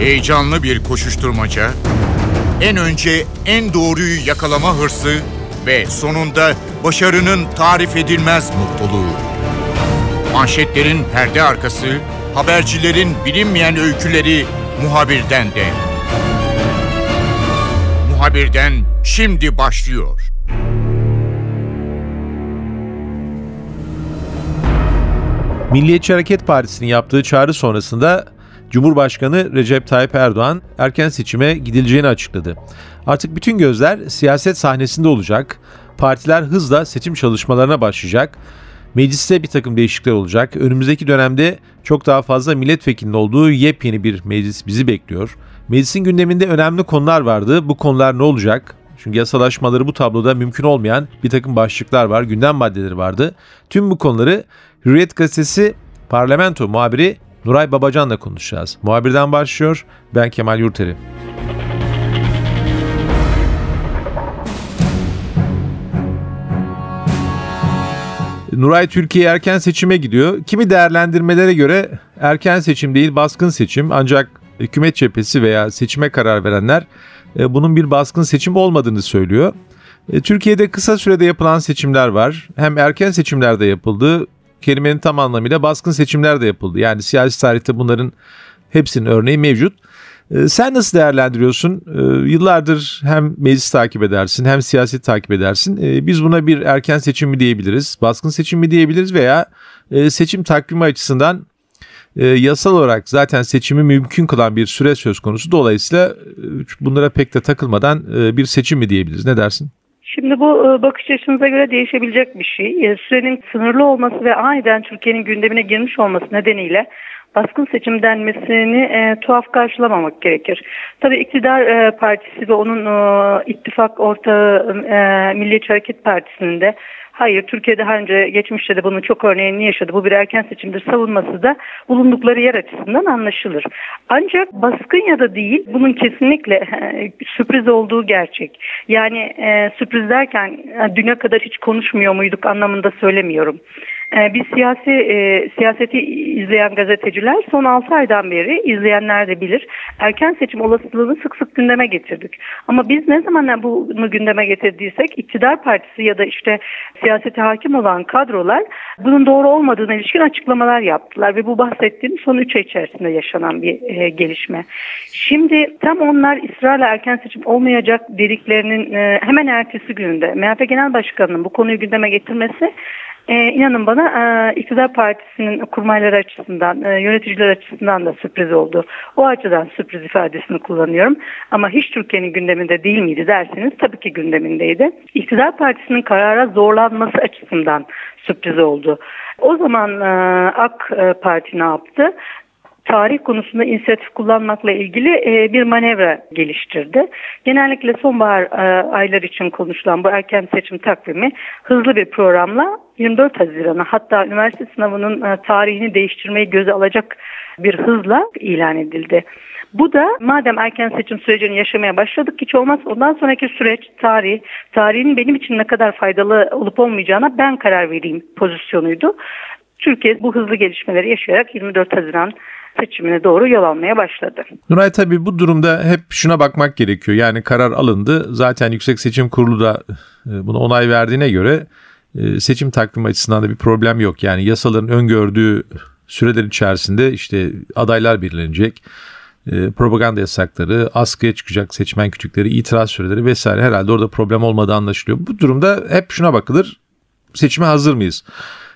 Heyecanlı bir koşuşturmaca, en önce en doğruyu yakalama hırsı ve sonunda başarının tarif edilmez mutluluğu. Manşetlerin perde arkası, habercilerin bilinmeyen öyküleri muhabirden de. Muhabirden şimdi başlıyor. Milliyetçi Hareket Partisi'nin yaptığı çağrı sonrasında Cumhurbaşkanı Recep Tayyip Erdoğan erken seçime gidileceğini açıkladı. Artık bütün gözler siyaset sahnesinde olacak. Partiler hızla seçim çalışmalarına başlayacak. Mecliste bir takım değişiklikler olacak. Önümüzdeki dönemde çok daha fazla milletvekilinin olduğu yepyeni bir meclis bizi bekliyor. Meclisin gündeminde önemli konular vardı. Bu konular ne olacak? Çünkü yasalaşmaları bu tabloda mümkün olmayan bir takım başlıklar var, gündem maddeleri vardı. Tüm bu konuları Hürriyet Gazetesi parlamento muhabiri Nuray Babacan'la konuşacağız. Muhabirden başlıyor, ben Kemal Yurteri. Nuray Türkiye erken seçime gidiyor. Kimi değerlendirmelere göre erken seçim değil baskın seçim ancak hükümet cephesi veya seçime karar verenler e, bunun bir baskın seçim olmadığını söylüyor. E, Türkiye'de kısa sürede yapılan seçimler var. Hem erken seçimlerde yapıldı, kelimenin tam anlamıyla baskın seçimler de yapıldı. Yani siyasi tarihte bunların hepsinin örneği mevcut. E, sen nasıl değerlendiriyorsun? Yıllardır hem meclis takip edersin hem siyaset takip edersin. Biz buna bir erken seçim mi diyebiliriz, baskın seçim mi diyebiliriz veya seçim takvimi açısından e, yasal olarak zaten seçimi mümkün kılan bir süre söz konusu. Dolayısıyla e, bunlara pek de takılmadan e, bir seçim mi diyebiliriz? Ne dersin? Şimdi bu e, bakış açınıza göre değişebilecek bir şey. E, sürenin sınırlı olması ve aniden Türkiye'nin gündemine girmiş olması nedeniyle baskın seçim denmesini e, tuhaf karşılamamak gerekir. Tabii iktidar e, partisi ve onun e, ittifak ortağı e, Milliyetçi Hareket Partisi'nin de Hayır Türkiye daha önce geçmişte de bunun çok örneğini yaşadı. Bu bir erken seçimdir savunması da bulundukları yer açısından anlaşılır. Ancak baskın ya da değil bunun kesinlikle sürpriz olduğu gerçek. Yani e, sürpriz derken e, düne kadar hiç konuşmuyor muyduk anlamında söylemiyorum. E, biz siyasi e, siyaseti izleyen gazeteciler son 6 aydan beri izleyenler de bilir. Erken seçim olasılığını sık sık gündeme getirdik. Ama biz ne zaman bunu gündeme getirdiysek iktidar partisi ya da işte siyasete hakim olan kadrolar bunun doğru olmadığına ilişkin açıklamalar yaptılar ve bu bahsettiğim son 3 ay içerisinde yaşanan bir e, gelişme. Şimdi tam onlar ısrarla erken seçim olmayacak dediklerinin e, hemen ertesi gününde MHP Genel Başkanı'nın bu konuyu gündeme getirmesi e, inanın bana e, iktidar partisinin kurmayları açısından, e, yöneticiler açısından da sürpriz oldu. O açıdan sürpriz ifadesini kullanıyorum. Ama hiç Türkiye'nin gündeminde değil miydi derseniz tabii ki gündemindeydi. İktidar partisinin karara zorlanması açısından sürpriz oldu. O zaman e, AK Parti ne yaptı? Tarih konusunda inisiyatif kullanmakla ilgili e, bir manevra geliştirdi. Genellikle sonbahar e, aylar için konuşulan bu erken seçim takvimi hızlı bir programla 24 Haziran'a hatta üniversite sınavının e, tarihini değiştirmeyi göze alacak bir hızla ilan edildi. Bu da madem erken seçim sürecini yaşamaya başladık hiç olmaz ondan sonraki süreç tarih, tarihin benim için ne kadar faydalı olup olmayacağına ben karar vereyim pozisyonuydu. Türkiye bu hızlı gelişmeleri yaşayarak 24 Haziran seçimine doğru yol almaya başladı. Nuray tabii bu durumda hep şuna bakmak gerekiyor. Yani karar alındı. Zaten Yüksek Seçim Kurulu da e, buna onay verdiğine göre e, seçim takvimi açısından da bir problem yok. Yani yasaların öngördüğü süreler içerisinde işte adaylar belirlenecek. E, propaganda yasakları, askıya çıkacak seçmen kütükleri, itiraz süreleri vesaire herhalde orada problem olmadığı anlaşılıyor. Bu durumda hep şuna bakılır. Seçime hazır mıyız?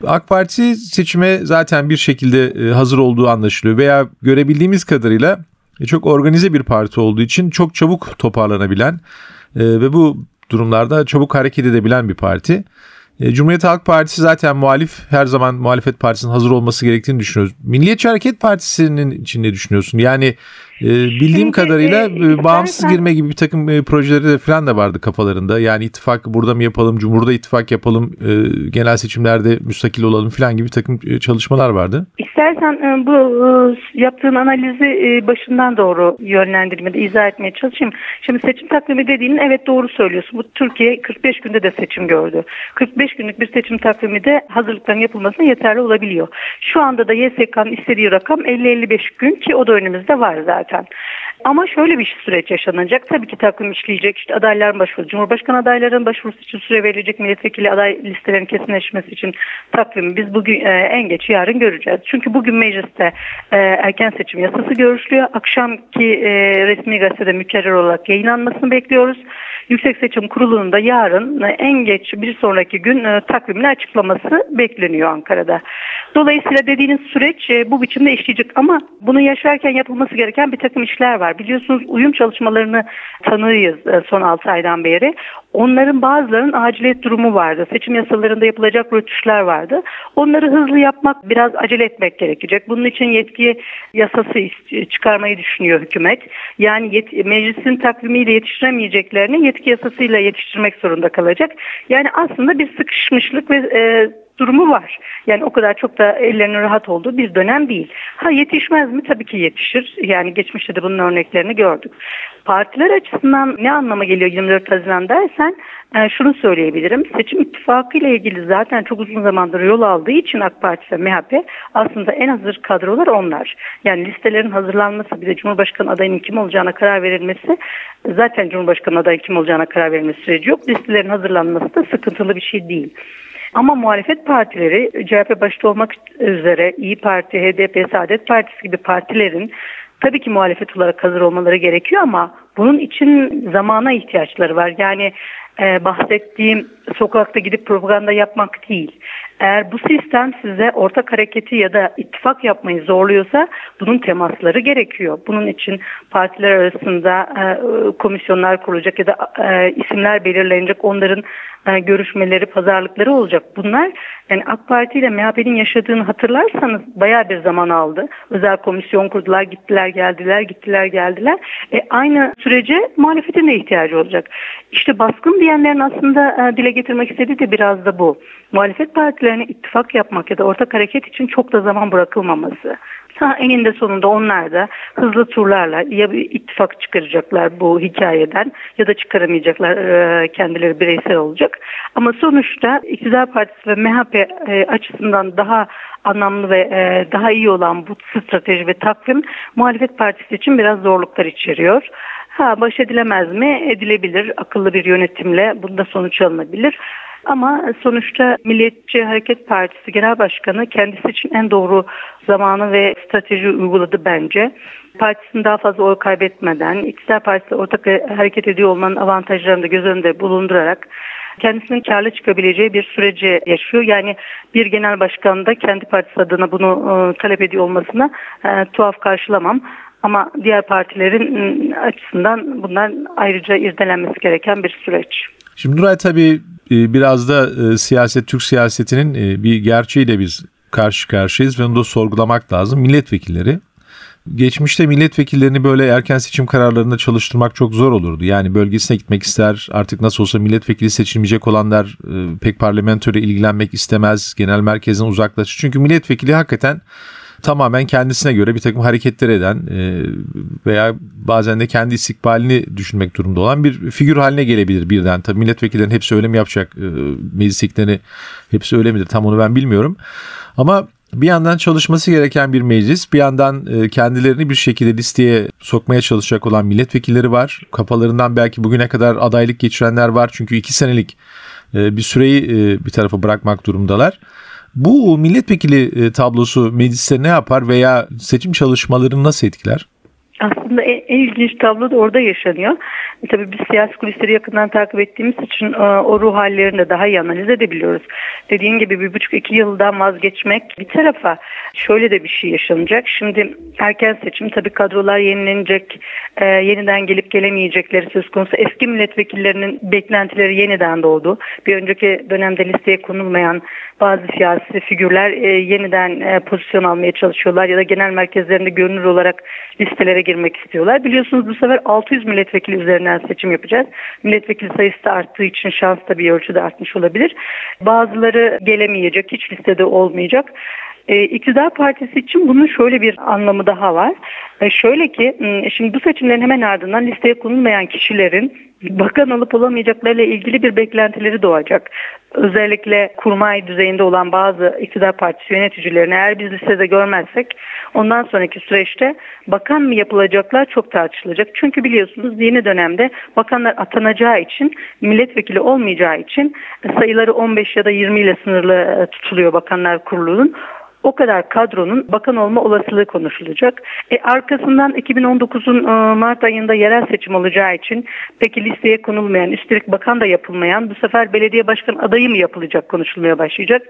AK Parti seçime zaten bir şekilde e, hazır olduğu anlaşılıyor veya görebildiğimiz kadarıyla e, çok organize bir parti olduğu için çok çabuk toparlanabilen e, ve bu durumlarda çabuk hareket edebilen bir parti. Cumhuriyet Halk Partisi zaten muhalif her zaman muhalefet partisinin hazır olması gerektiğini düşünüyoruz. Milliyetçi Hareket Partisi'nin için ne düşünüyorsun? Yani e, bildiğim Şimdi, kadarıyla e, bağımsız girme gibi bir takım e, projeleri de falan da vardı kafalarında. Yani ittifak burada mı yapalım, Cumhurda ittifak yapalım, e, genel seçimlerde müstakil olalım falan gibi bir takım e, çalışmalar vardı. İstersen e, bu e, yaptığın analizi e, başından doğru yönlendirmede izah etmeye çalışayım. Şimdi seçim takvimi dediğinin evet doğru söylüyorsun. Bu Türkiye 45 günde de seçim gördü. 45 günlük bir seçim takvimi de hazırlıkların yapılmasına yeterli olabiliyor. Şu anda da YSK'nın istediği rakam 50-55 gün ki o da önümüzde var zaten zaten. Ama şöyle bir süreç yaşanacak. Tabii ki takvim işleyecek. İşte adayların başvurusu, Cumhurbaşkanı adaylarının başvurusu için süre verilecek. Milletvekili aday listelerinin kesinleşmesi için takvimi biz bugün e, en geç yarın göreceğiz. Çünkü bugün mecliste e, erken seçim yasası görüşülüyor. Akşamki e, resmi gazetede mükerrer olarak yayınlanmasını bekliyoruz. Yüksek Seçim Kurulu'nun da yarın e, en geç bir sonraki gün e, takvimini açıklaması bekleniyor Ankara'da. Dolayısıyla dediğiniz süreç e, bu biçimde işleyecek ama bunu yaşarken yapılması gereken bir takım işler var. Biliyorsunuz uyum çalışmalarını tanıyız e, son 6 aydan beri. Onların bazılarının aciliyet durumu vardı. Seçim yasalarında yapılacak rötuşlar vardı. Onları hızlı yapmak, biraz acele etmek gerekecek. Bunun için yetki yasası çıkarmayı düşünüyor hükümet. Yani yet meclisin takvimiyle yetiştiremeyeceklerini yetki yasasıyla yetiştirmek zorunda kalacak. Yani aslında bir sıkışmışlık ve e, durumu var. Yani o kadar çok da ellerinin rahat olduğu bir dönem değil. Ha yetişmez mi? Tabii ki yetişir. Yani geçmişte de bunun örneklerini gördük. Partiler açısından ne anlama geliyor 24 Haziran dersen e, şunu söyleyebilirim. Seçim ittifakı ile ilgili zaten çok uzun zamandır yol aldığı için AK Parti ve MHP aslında en hazır kadrolar onlar. Yani listelerin hazırlanması bir de Cumhurbaşkanı adayının kim olacağına karar verilmesi zaten Cumhurbaşkanı adayı kim olacağına karar verilmesi süreci yok. Listelerin hazırlanması da sıkıntılı bir şey değil. Ama muhalefet partileri CHP başta olmak üzere İyi Parti, HDP, Saadet Partisi gibi partilerin tabii ki muhalefet olarak hazır olmaları gerekiyor ama bunun için zamana ihtiyaçları var. Yani e, bahsettiğim sokakta gidip propaganda yapmak değil. Eğer bu sistem size ortak hareketi ya da ittifak yapmayı zorluyorsa bunun temasları gerekiyor. Bunun için partiler arasında e, komisyonlar kurulacak ya da e, isimler belirlenecek. Onların e, görüşmeleri, pazarlıkları olacak. Bunlar yani AK Parti ile MHP'nin yaşadığını hatırlarsanız bayağı bir zaman aldı. Özel komisyon kurdular, gittiler, geldiler, gittiler, geldiler. E, aynı sürece muhalefetin de ihtiyacı olacak. İşte baskın diyenlerin aslında e, dile getirmek istediği de biraz da bu. Muhalefet partilerine ittifak yapmak ya da ortak hareket için çok da zaman bırakılmaması. Eninde sonunda onlar da hızlı turlarla ya bir ittifak çıkaracaklar bu hikayeden ya da çıkaramayacaklar e, kendileri bireysel olacak. Ama sonuçta iktidar partisi ve MHP e, açısından daha anlamlı ve e, daha iyi olan bu strateji ve takvim muhalefet partisi için biraz zorluklar içeriyor. Ha baş edilemez mi? Edilebilir. Akıllı bir yönetimle bunda sonuç alınabilir. Ama sonuçta Milliyetçi Hareket Partisi Genel Başkanı kendisi için en doğru zamanı ve strateji uyguladı bence. Partisinin daha fazla oy kaybetmeden, iktidar partisi ortak hareket ediyor olmanın avantajlarını da göz önünde bulundurarak kendisinin karlı çıkabileceği bir süreci yaşıyor. Yani bir genel başkan da kendi partisi adına bunu e, talep ediyor olmasına e, tuhaf karşılamam. Ama diğer partilerin açısından bunlar ayrıca irdelenmesi gereken bir süreç. Şimdi Nuray tabii biraz da e, siyaset, Türk siyasetinin e, bir gerçeğiyle biz karşı karşıyayız ve onu da sorgulamak lazım. Milletvekilleri Geçmişte milletvekillerini böyle erken seçim kararlarında çalıştırmak çok zor olurdu. Yani bölgesine gitmek ister artık nasıl olsa milletvekili seçilmeyecek olanlar pek parlamentoyla ilgilenmek istemez. Genel merkezden uzaklaşır. Çünkü milletvekili hakikaten tamamen kendisine göre bir takım hareketler eden e, veya bazen de kendi istikbalini düşünmek durumda olan bir figür haline gelebilir birden. Tabii milletvekillerinin hepsi öyle mi yapacak? E, hepsi öyle midir? Tam onu ben bilmiyorum. Ama bir yandan çalışması gereken bir meclis, bir yandan e, kendilerini bir şekilde listeye sokmaya çalışacak olan milletvekilleri var. Kafalarından belki bugüne kadar adaylık geçirenler var. Çünkü iki senelik bir süreyi bir tarafa bırakmak durumundalar. Bu milletvekili e, tablosu mecliste ne yapar veya seçim çalışmalarını nasıl etkiler? Aslında en, en ilginç tablo da orada yaşanıyor. E, tabii biz siyasi kulisleri yakından takip ettiğimiz için e, o ruh hallerini de daha iyi analiz edebiliyoruz. Dediğin gibi bir buçuk iki yıldan vazgeçmek bir tarafa şöyle de bir şey yaşanacak. Şimdi erken seçim tabii kadrolar yenilenecek, e, yeniden gelip gelemeyecekleri söz konusu. Eski milletvekillerinin beklentileri yeniden doğdu. Bir önceki dönemde listeye konulmayan bazı siyasi figürler e, yeniden e, pozisyon almaya çalışıyorlar ya da genel merkezlerinde görünür olarak listelere girmek istiyorlar. Biliyorsunuz bu sefer 600 milletvekili üzerinden seçim yapacağız. Milletvekili sayısı da arttığı için şans da bir ölçüde artmış olabilir. Bazıları gelemeyecek, hiç listede olmayacak. E, iktidar partisi için bunun şöyle bir anlamı daha var. E, şöyle ki şimdi bu seçimlerin hemen ardından listeye konulmayan kişilerin bakan olup olamayacaklarıyla ilgili bir beklentileri doğacak. Özellikle kurmay düzeyinde olan bazı iktidar partisi yöneticilerini eğer biz listede görmezsek ondan sonraki süreçte bakan mı yapılacaklar çok tartışılacak. Çünkü biliyorsunuz yeni dönemde bakanlar atanacağı için milletvekili olmayacağı için sayıları 15 ya da 20 ile sınırlı tutuluyor bakanlar kurulunun o kadar kadronun bakan olma olasılığı konuşulacak. E, arkasından 2019'un e, Mart ayında yerel seçim olacağı için peki listeye konulmayan, üstelik bakan da yapılmayan bu sefer belediye başkan adayı mı yapılacak konuşulmaya başlayacak.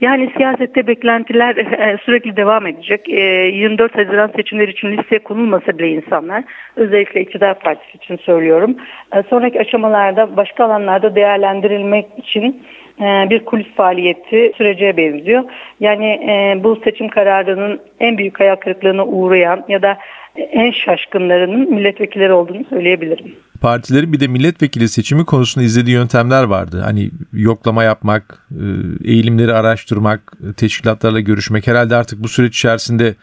Yani siyasette beklentiler e, sürekli devam edecek. E, 24 Haziran seçimleri için listeye konulmasa bile insanlar özellikle iktidar partisi için söylüyorum. E, sonraki aşamalarda başka alanlarda değerlendirilmek için e, bir kulis faaliyeti sürece benziyor. Yani e, bu seçim kararının en büyük hayal kırıklığına uğrayan ya da en şaşkınlarının milletvekilleri olduğunu söyleyebilirim. Partilerin bir de milletvekili seçimi konusunda izlediği yöntemler vardı. Hani yoklama yapmak, e, eğilimleri araştırmak, teşkilatlarla görüşmek herhalde artık bu süreç içerisinde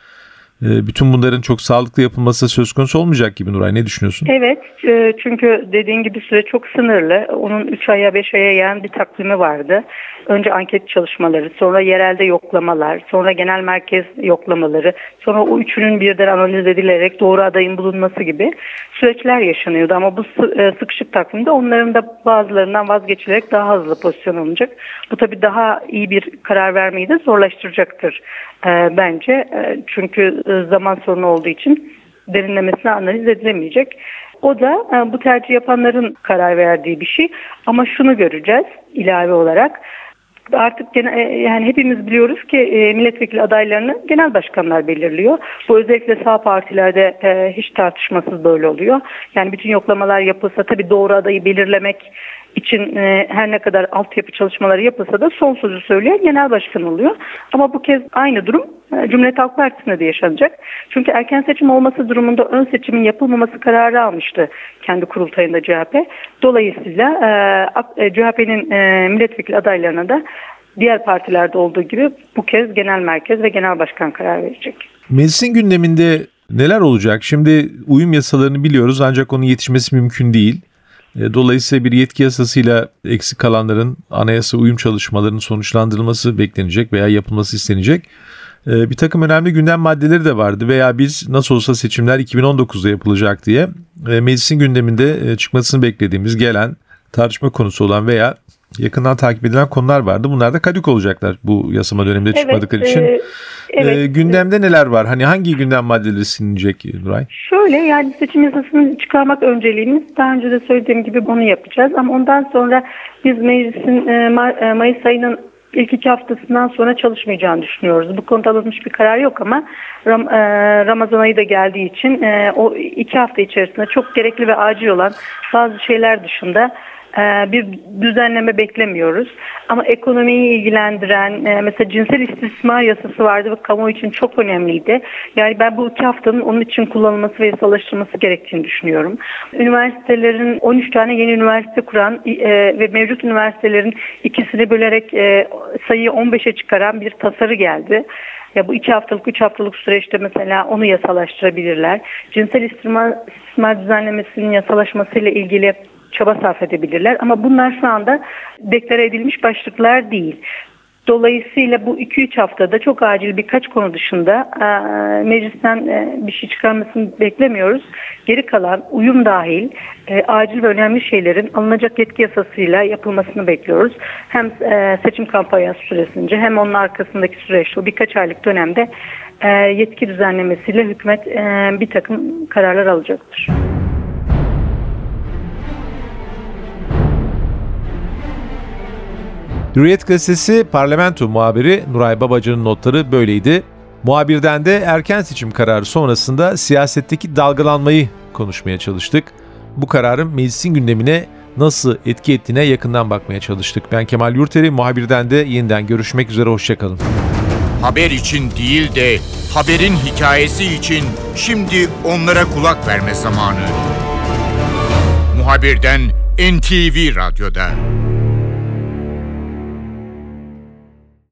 bütün bunların çok sağlıklı yapılması söz konusu olmayacak gibi Nuray. Ne düşünüyorsun? Evet e, çünkü dediğin gibi süre çok sınırlı. Onun 3 aya 5 aya yayan bir takvimi vardı. Önce anket çalışmaları, sonra yerelde yoklamalar, sonra genel merkez yoklamaları, sonra o üçünün birden analiz edilerek doğru adayın bulunması gibi süreçler yaşanıyordu. Ama bu e, sıkışık takvimde onların da bazılarından vazgeçilerek daha hızlı pozisyon alınacak. Bu tabii daha iyi bir karar vermeyi de zorlaştıracaktır e, bence. Çünkü e, zaman sorunu olduğu için derinlemesine analiz edilemeyecek. O da e, bu tercih yapanların karar verdiği bir şey. Ama şunu göreceğiz ilave olarak. Artık gene, e, yani hepimiz biliyoruz ki milletvekili adaylarını genel başkanlar belirliyor. Bu özellikle sağ partilerde hiç tartışmasız böyle oluyor. Yani bütün yoklamalar yapılsa tabii doğru adayı belirlemek için e, her ne kadar altyapı çalışmaları yapılsa da son sözü söyleyen genel başkan oluyor. Ama bu kez aynı durum e, Cumhuriyet Halk Partisi'nde de yaşanacak. Çünkü erken seçim olması durumunda ön seçimin yapılmaması kararı almıştı kendi kurultayında CHP. Dolayısıyla e, e CHP'nin e, milletvekili adaylarına da diğer partilerde olduğu gibi bu kez genel merkez ve genel başkan karar verecek. Meclisin gündeminde neler olacak? Şimdi uyum yasalarını biliyoruz ancak onun yetişmesi mümkün değil. E, dolayısıyla bir yetki yasasıyla eksik kalanların anayasa uyum çalışmalarının sonuçlandırılması beklenecek veya yapılması istenecek. E, bir takım önemli gündem maddeleri de vardı veya biz nasıl olsa seçimler 2019'da yapılacak diye e, meclisin gündeminde çıkmasını beklediğimiz gelen tartışma konusu olan veya yakından takip edilen konular vardı. Bunlar da kadük olacaklar bu yasama döneminde evet, çıkmadıkları için. E, evet. E, gündemde neler var? Hani hangi gündem maddeleri silinecek Nuray? Şöyle yani seçim yasasını çıkarmak önceliğimiz. Daha önce de söylediğim gibi bunu yapacağız. Ama ondan sonra biz meclisin e, e, Mayıs ayının ilk iki haftasından sonra çalışmayacağını düşünüyoruz. Bu konuda alınmış bir karar yok ama Ram, e, Ramazan ayı da geldiği için e, o iki hafta içerisinde çok gerekli ve acil olan bazı şeyler dışında bir düzenleme beklemiyoruz. Ama ekonomiyi ilgilendiren e, mesela cinsel istismar yasası vardı ve kamu için çok önemliydi. Yani ben bu iki haftanın onun için kullanılması ve yasalaştırılması gerektiğini düşünüyorum. Üniversitelerin 13 tane yeni üniversite kuran e, ve mevcut üniversitelerin ikisini bölerek e, sayıyı 15'e çıkaran bir tasarı geldi. Ya bu iki haftalık, üç haftalık süreçte mesela onu yasalaştırabilirler. Cinsel istismar, istismar düzenlemesinin yasalaşmasıyla ilgili çaba sarf edebilirler. Ama bunlar şu anda deklare edilmiş başlıklar değil. Dolayısıyla bu 2-3 haftada çok acil birkaç konu dışında e, meclisten e, bir şey çıkarmasını beklemiyoruz. Geri kalan uyum dahil e, acil ve önemli şeylerin alınacak yetki yasasıyla yapılmasını bekliyoruz. Hem e, seçim kampanyası süresince hem onun arkasındaki süreçte o birkaç aylık dönemde e, yetki düzenlemesiyle hükümet e, bir takım kararlar alacaktır. Hürriyet Gazetesi parlamento muhabiri Nuray Babacan'ın notları böyleydi. Muhabirden de erken seçim kararı sonrasında siyasetteki dalgalanmayı konuşmaya çalıştık. Bu kararın meclisin gündemine nasıl etki ettiğine yakından bakmaya çalıştık. Ben Kemal Yurteri, muhabirden de yeniden görüşmek üzere, hoşçakalın. Haber için değil de haberin hikayesi için şimdi onlara kulak verme zamanı. Muhabirden NTV Radyo'da.